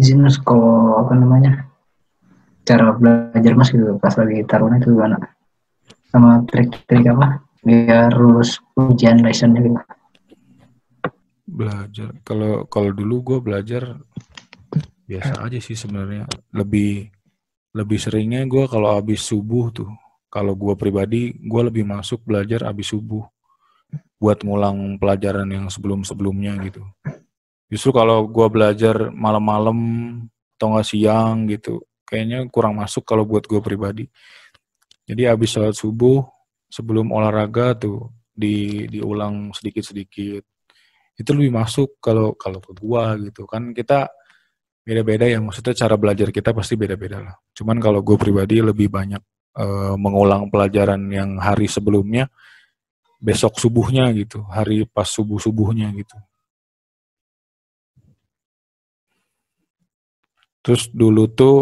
izin mas kalau apa namanya cara belajar mas gitu pas lagi taruhan itu gimana? Sama trik-trik apa biar lulus ujian license gitu. Belajar. Kalau kalau dulu gue belajar biasa aja sih sebenarnya. Lebih lebih seringnya gue kalau habis subuh tuh. Kalau gue pribadi gue lebih masuk belajar habis subuh. Buat ngulang pelajaran yang sebelum-sebelumnya gitu. Justru kalau gue belajar malam-malam atau nggak siang gitu, kayaknya kurang masuk kalau buat gue pribadi. Jadi habis sholat subuh, sebelum olahraga tuh di diulang sedikit-sedikit. Itu lebih masuk kalau kalau ke gue gitu kan kita beda-beda ya maksudnya cara belajar kita pasti beda-beda lah. Cuman kalau gue pribadi lebih banyak uh, mengulang pelajaran yang hari sebelumnya besok subuhnya gitu, hari pas subuh-subuhnya gitu. Terus dulu tuh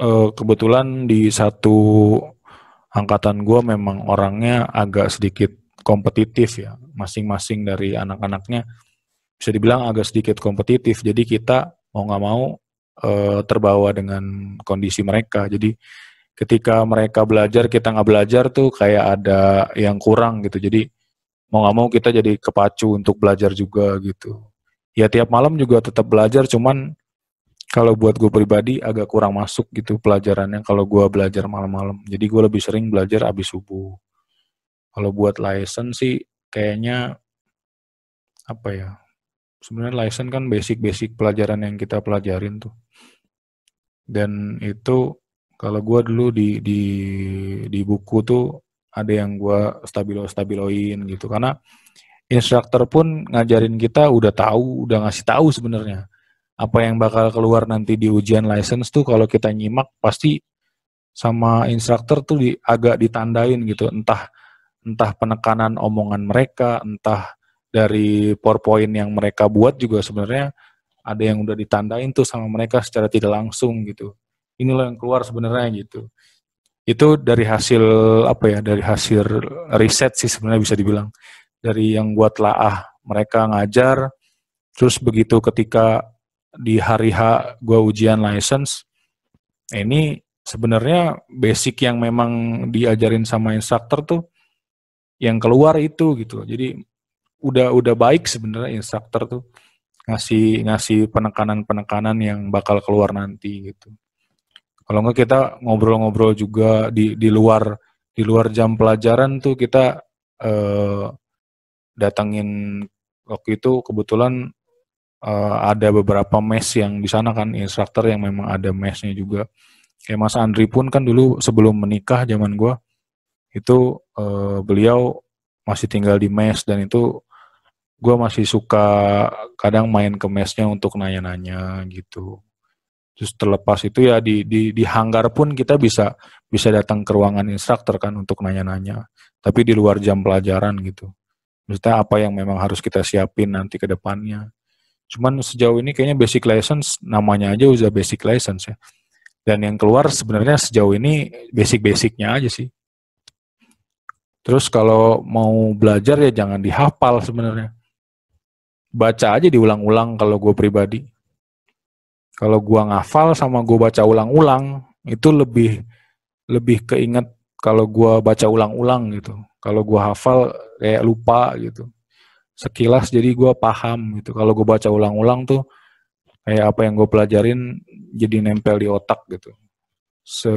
eh, kebetulan di satu angkatan gue memang orangnya agak sedikit kompetitif ya, masing-masing dari anak-anaknya bisa dibilang agak sedikit kompetitif. Jadi kita mau nggak mau eh, terbawa dengan kondisi mereka. Jadi ketika mereka belajar kita nggak belajar tuh kayak ada yang kurang gitu jadi mau nggak mau kita jadi kepacu untuk belajar juga gitu ya tiap malam juga tetap belajar cuman kalau buat gue pribadi agak kurang masuk gitu pelajarannya kalau gue belajar malam-malam. Jadi gue lebih sering belajar abis subuh. Kalau buat license sih kayaknya apa ya sebenarnya license kan basic-basic pelajaran yang kita pelajarin tuh. Dan itu kalau gue dulu di di di buku tuh ada yang gue stabilo stabiloin gitu. Karena instruktur pun ngajarin kita udah tahu udah ngasih tahu sebenarnya apa yang bakal keluar nanti di ujian license tuh kalau kita nyimak pasti sama instruktur tuh di, agak ditandain gitu. Entah entah penekanan omongan mereka entah dari powerpoint yang mereka buat juga sebenarnya ada yang udah ditandain tuh sama mereka secara tidak langsung gitu. Inilah yang keluar sebenarnya gitu. Itu dari hasil apa ya dari hasil riset sih sebenarnya bisa dibilang. Dari yang buat laah mereka ngajar terus begitu ketika di hari H gue ujian license ini sebenarnya basic yang memang diajarin sama instruktur tuh yang keluar itu gitu. Jadi udah udah baik sebenarnya instruktur tuh ngasih ngasih penekanan-penekanan yang bakal keluar nanti gitu. Kalau enggak kita ngobrol-ngobrol juga di di luar di luar jam pelajaran tuh kita eh, datangin waktu itu kebetulan eh, ada beberapa mes yang di sana kan instruktur yang memang ada mesnya juga. Kayak Mas Andri pun kan dulu sebelum menikah zaman gue itu eh, beliau masih tinggal di mes dan itu gue masih suka kadang main ke mesnya untuk nanya-nanya gitu. Terus terlepas itu ya di di di hanggar pun kita bisa bisa datang ke ruangan instruktur kan untuk nanya-nanya. Tapi di luar jam pelajaran gitu. Maksudnya apa yang memang harus kita siapin nanti ke depannya. Cuman sejauh ini kayaknya basic license namanya aja udah basic license ya. Dan yang keluar sebenarnya sejauh ini basic-basicnya aja sih. Terus kalau mau belajar ya jangan dihafal sebenarnya. Baca aja diulang-ulang kalau gue pribadi kalau gua ngafal sama gua baca ulang-ulang itu lebih lebih keinget kalau gua baca ulang-ulang gitu. Kalau gua hafal kayak lupa gitu. Sekilas jadi gua paham gitu. Kalau gua baca ulang-ulang tuh kayak apa yang gue pelajarin jadi nempel di otak gitu. Se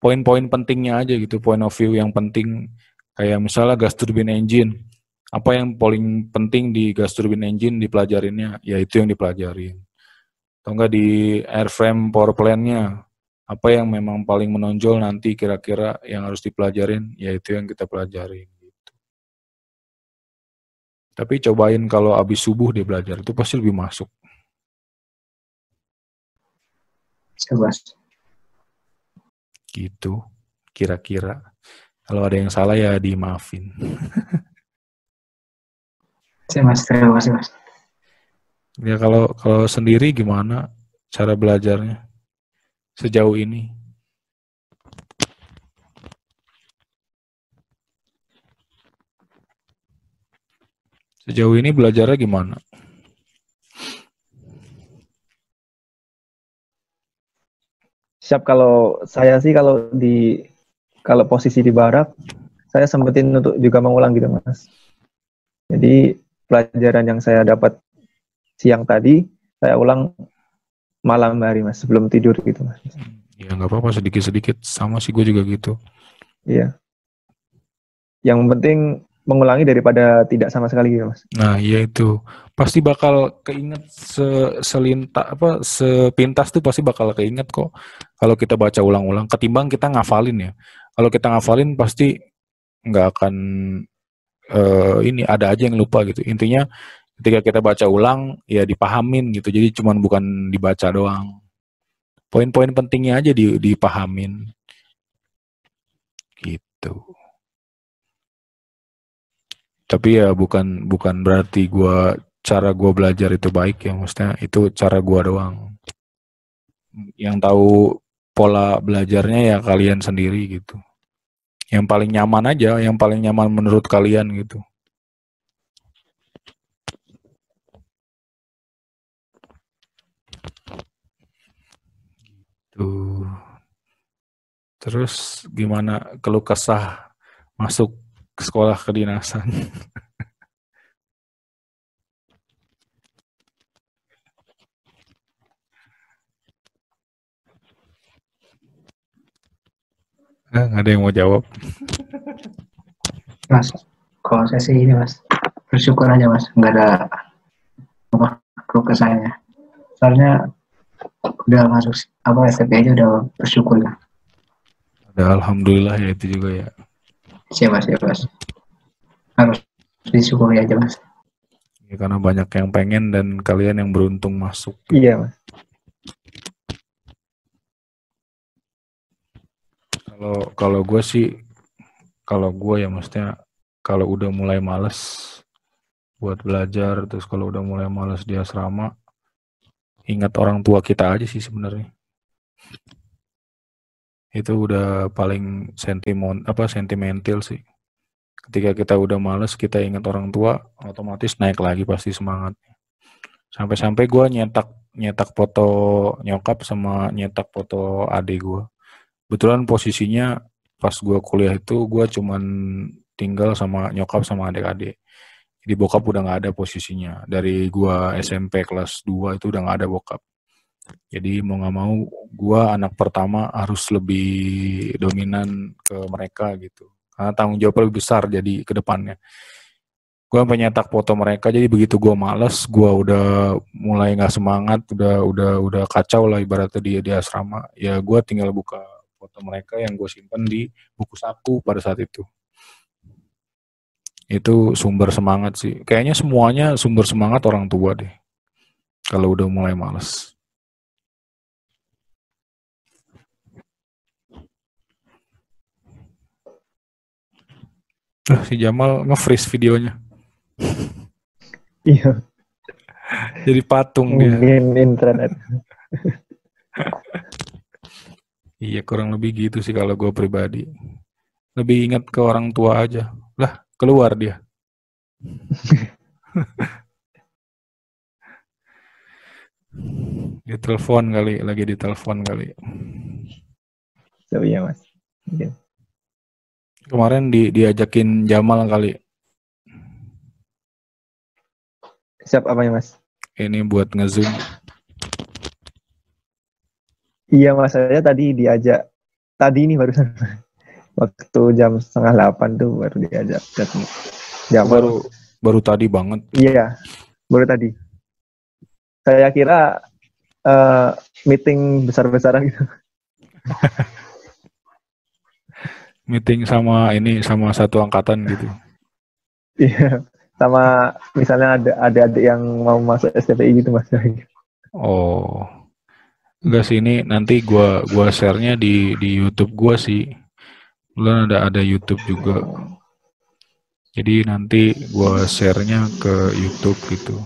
poin-poin pentingnya aja gitu, point of view yang penting kayak misalnya gas turbine engine. Apa yang paling penting di gas turbine engine dipelajarinnya, ya itu yang dipelajarin atau enggak di airframe power plant-nya apa yang memang paling menonjol nanti kira-kira yang harus dipelajarin yaitu yang kita pelajarin. Tapi cobain kalau habis subuh dia belajar itu pasti lebih masuk. Coba. Gitu, kira-kira. Kalau ada yang salah ya dimaafin. Terima kasih mas. Ya kalau kalau sendiri gimana cara belajarnya sejauh ini? Sejauh ini belajarnya gimana? Siap kalau saya sih kalau di kalau posisi di barak saya sempetin untuk juga mengulang gitu mas. Jadi pelajaran yang saya dapat siang tadi saya ulang malam hari mas sebelum tidur gitu mas. Ya nggak apa-apa sedikit-sedikit sama sih gue juga gitu. Iya. Yang penting mengulangi daripada tidak sama sekali gitu mas. Nah iya itu pasti bakal keinget se selintas apa sepintas tuh pasti bakal keinget kok kalau kita baca ulang-ulang ketimbang kita ngafalin ya. Kalau kita ngafalin pasti nggak akan uh, ini ada aja yang lupa gitu. Intinya ketika kita baca ulang ya dipahamin gitu. Jadi cuman bukan dibaca doang. Poin-poin pentingnya aja di, dipahamin. Gitu. Tapi ya bukan bukan berarti gua cara gua belajar itu baik ya maksudnya itu cara gua doang. Yang tahu pola belajarnya ya kalian sendiri gitu yang paling nyaman aja, yang paling nyaman menurut kalian gitu. Tuh. Terus gimana keluh kesah masuk sekolah kedinasan? Eh, nggak ada yang mau jawab. Mas, kalau saya sih ini mas, bersyukur aja mas, nggak ada apa keluh kesahnya. Soalnya udah masuk apa STP aja udah bersyukur lah. Ada alhamdulillah ya itu juga ya. Siapa sih mas? Harus disyukuri aja mas. Ya, karena banyak yang pengen dan kalian yang beruntung masuk. Iya mas. Kalau kalau gue sih kalau gue ya maksudnya kalau udah mulai males buat belajar terus kalau udah mulai males di asrama ingat orang tua kita aja sih sebenarnya itu udah paling sentimen apa sentimental sih. Ketika kita udah males kita ingat orang tua otomatis naik lagi pasti semangat. Sampai-sampai gue nyetak nyetak foto nyokap sama nyetak foto adik gue kebetulan posisinya pas gue kuliah itu gue cuman tinggal sama nyokap sama adik-adik. Jadi bokap udah nggak ada posisinya. Dari gue SMP kelas 2 itu udah nggak ada bokap jadi mau nggak mau gue anak pertama harus lebih dominan ke mereka gitu karena tanggung jawab lebih besar jadi ke depannya gue sampai nyetak foto mereka jadi begitu gue males gue udah mulai nggak semangat udah udah udah kacau lah ibaratnya dia di asrama ya gue tinggal buka foto mereka yang gue simpan di buku saku pada saat itu. Itu sumber semangat sih. Kayaknya semuanya sumber semangat orang tua deh. Kalau udah mulai males. Uh, si Jamal nge-freeze videonya. Iya. Jadi patung Mungkin dia. internet. Iya kurang lebih gitu sih kalau gue pribadi. Lebih ingat ke orang tua aja. Lah keluar dia. di telepon kali, lagi di telepon kali. So iya mas. Mungkin. Kemarin di, diajakin Jamal kali. Siap apa ya mas? Ini buat ngezoom. Iya mas. Saya tadi diajak. Tadi ini barusan. Waktu jam setengah delapan tuh baru diajak. Jam baru baru tadi banget. Iya baru tadi. Saya kira uh, meeting besar-besaran gitu meeting sama ini sama satu angkatan gitu iya sama misalnya ada ada adik yang mau masuk STPI gitu mas oh Enggak sih ini nanti gua gua share-nya di di YouTube gua sih. Belum ada ada YouTube juga. Jadi nanti gua share-nya ke YouTube gitu.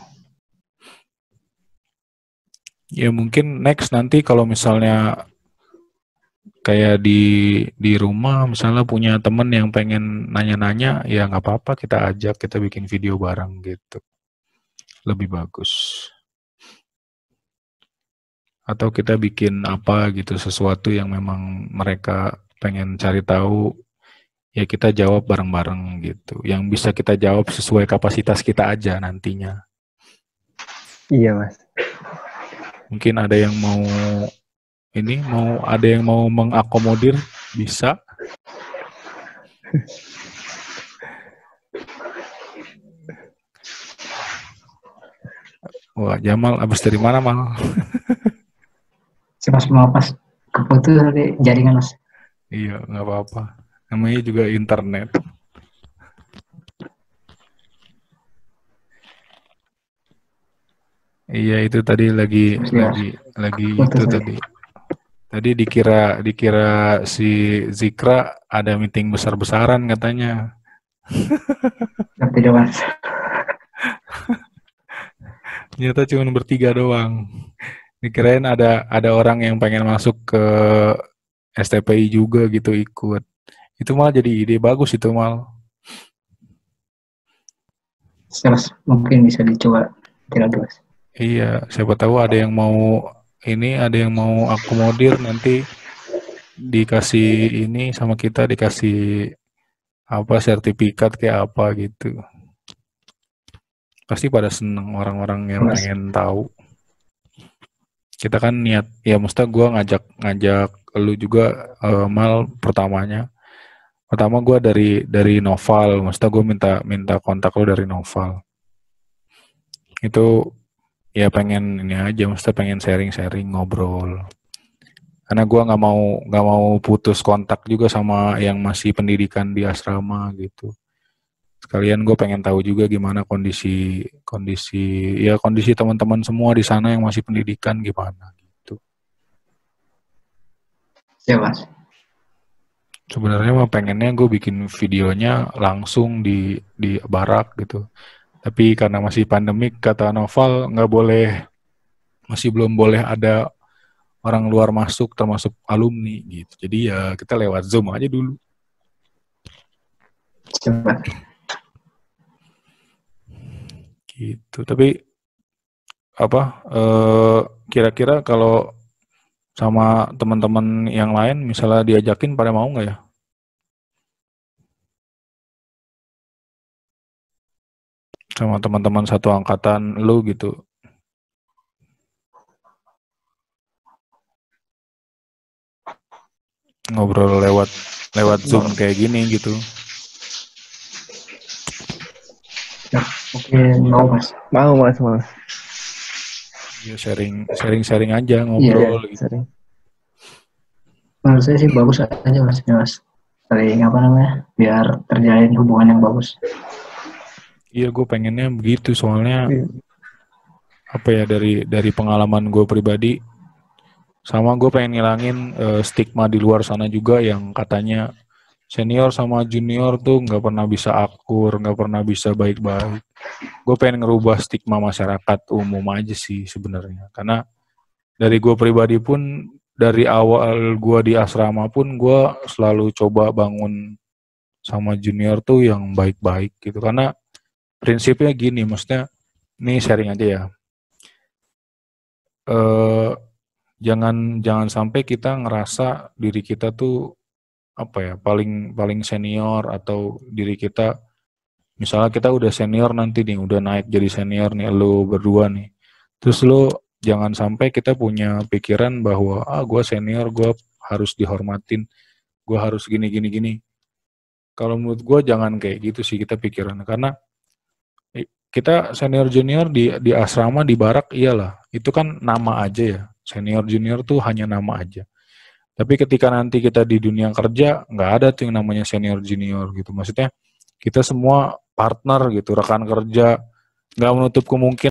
Ya mungkin next nanti kalau misalnya kayak di di rumah misalnya punya temen yang pengen nanya-nanya ya nggak apa-apa kita ajak kita bikin video bareng gitu. Lebih bagus. Atau kita bikin apa gitu sesuatu yang memang mereka pengen cari tahu ya kita jawab bareng-bareng gitu. Yang bisa kita jawab sesuai kapasitas kita aja nantinya. Iya mas. mungkin ada yang mau ini mau ada yang mau mengakomodir bisa Wah, Jamal abis dari mana, Mal? Si mas mau pas keputus tadi jaringan mas. Iya, nggak apa-apa. Namanya juga internet. Iya, itu tadi lagi Iya. lagi lagi Putus itu tadi. tadi. Tadi dikira dikira si Zikra ada meeting besar-besaran katanya. Tapi mas. Ternyata cuma bertiga doang. Dikirain ada ada orang yang pengen masuk ke STPI juga gitu ikut. Itu malah jadi ide bagus itu mal. Mas mungkin bisa dicoba tidak mas. Iya, siapa tahu ada yang mau ini, ada yang mau akomodir nanti dikasih ini sama kita dikasih apa sertifikat kayak apa gitu. Pasti pada seneng orang-orang yang Mas. pengen tahu. Kita kan niat, ya mesti gua ngajak ngajak lu juga eh, mal pertamanya. Pertama gua dari dari Noval, mesti gue minta minta kontak lu dari Noval. Itu ya pengen ini aja mesti pengen sharing-sharing ngobrol. Karena gua nggak mau nggak mau putus kontak juga sama yang masih pendidikan di asrama gitu. Sekalian gue pengen tahu juga gimana kondisi kondisi ya kondisi teman-teman semua di sana yang masih pendidikan gimana gitu. Ya mas. sebenarnya mah pengennya gue bikin videonya langsung di di barak gitu tapi karena masih pandemik kata Noval nggak boleh masih belum boleh ada orang luar masuk termasuk alumni gitu. Jadi ya kita lewat zoom aja dulu. Coba. gitu. Tapi apa eh, kira-kira kalau sama teman-teman yang lain misalnya diajakin pada mau nggak ya sama teman-teman satu angkatan lu gitu ngobrol lewat lewat zoom kayak gini gitu Oke mau mas. Mau mas, mas. ya sharing sharing sharing aja ngobrol gitu Sering. Menurut saya sih bagus aja mas. Ya, mas. Saling apa namanya? Biar terjalin hubungan yang bagus. Iya, gue pengennya begitu soalnya Iya. apa ya dari dari pengalaman gue pribadi sama gue pengen ngilangin eh, stigma di luar sana juga yang katanya senior sama junior tuh nggak pernah bisa akur, nggak pernah bisa baik-baik. Gue pengen ngerubah stigma masyarakat umum aja sih sebenarnya, karena dari gue pribadi pun dari awal gue di asrama pun gue selalu coba bangun sama junior tuh yang baik-baik gitu, karena prinsipnya gini, maksudnya ini sharing aja ya. Eh jangan jangan sampai kita ngerasa diri kita tuh apa ya paling paling senior atau diri kita misalnya kita udah senior nanti nih udah naik jadi senior nih lo berdua nih terus lo jangan sampai kita punya pikiran bahwa ah gue senior gue harus dihormatin gue harus gini gini gini kalau menurut gue jangan kayak gitu sih kita pikiran karena kita senior junior di di asrama di barak iyalah. Itu kan nama aja ya. Senior junior tuh hanya nama aja. Tapi ketika nanti kita di dunia kerja nggak ada tuh yang namanya senior junior gitu. Maksudnya kita semua partner gitu rekan kerja. Nggak menutup kemungkinan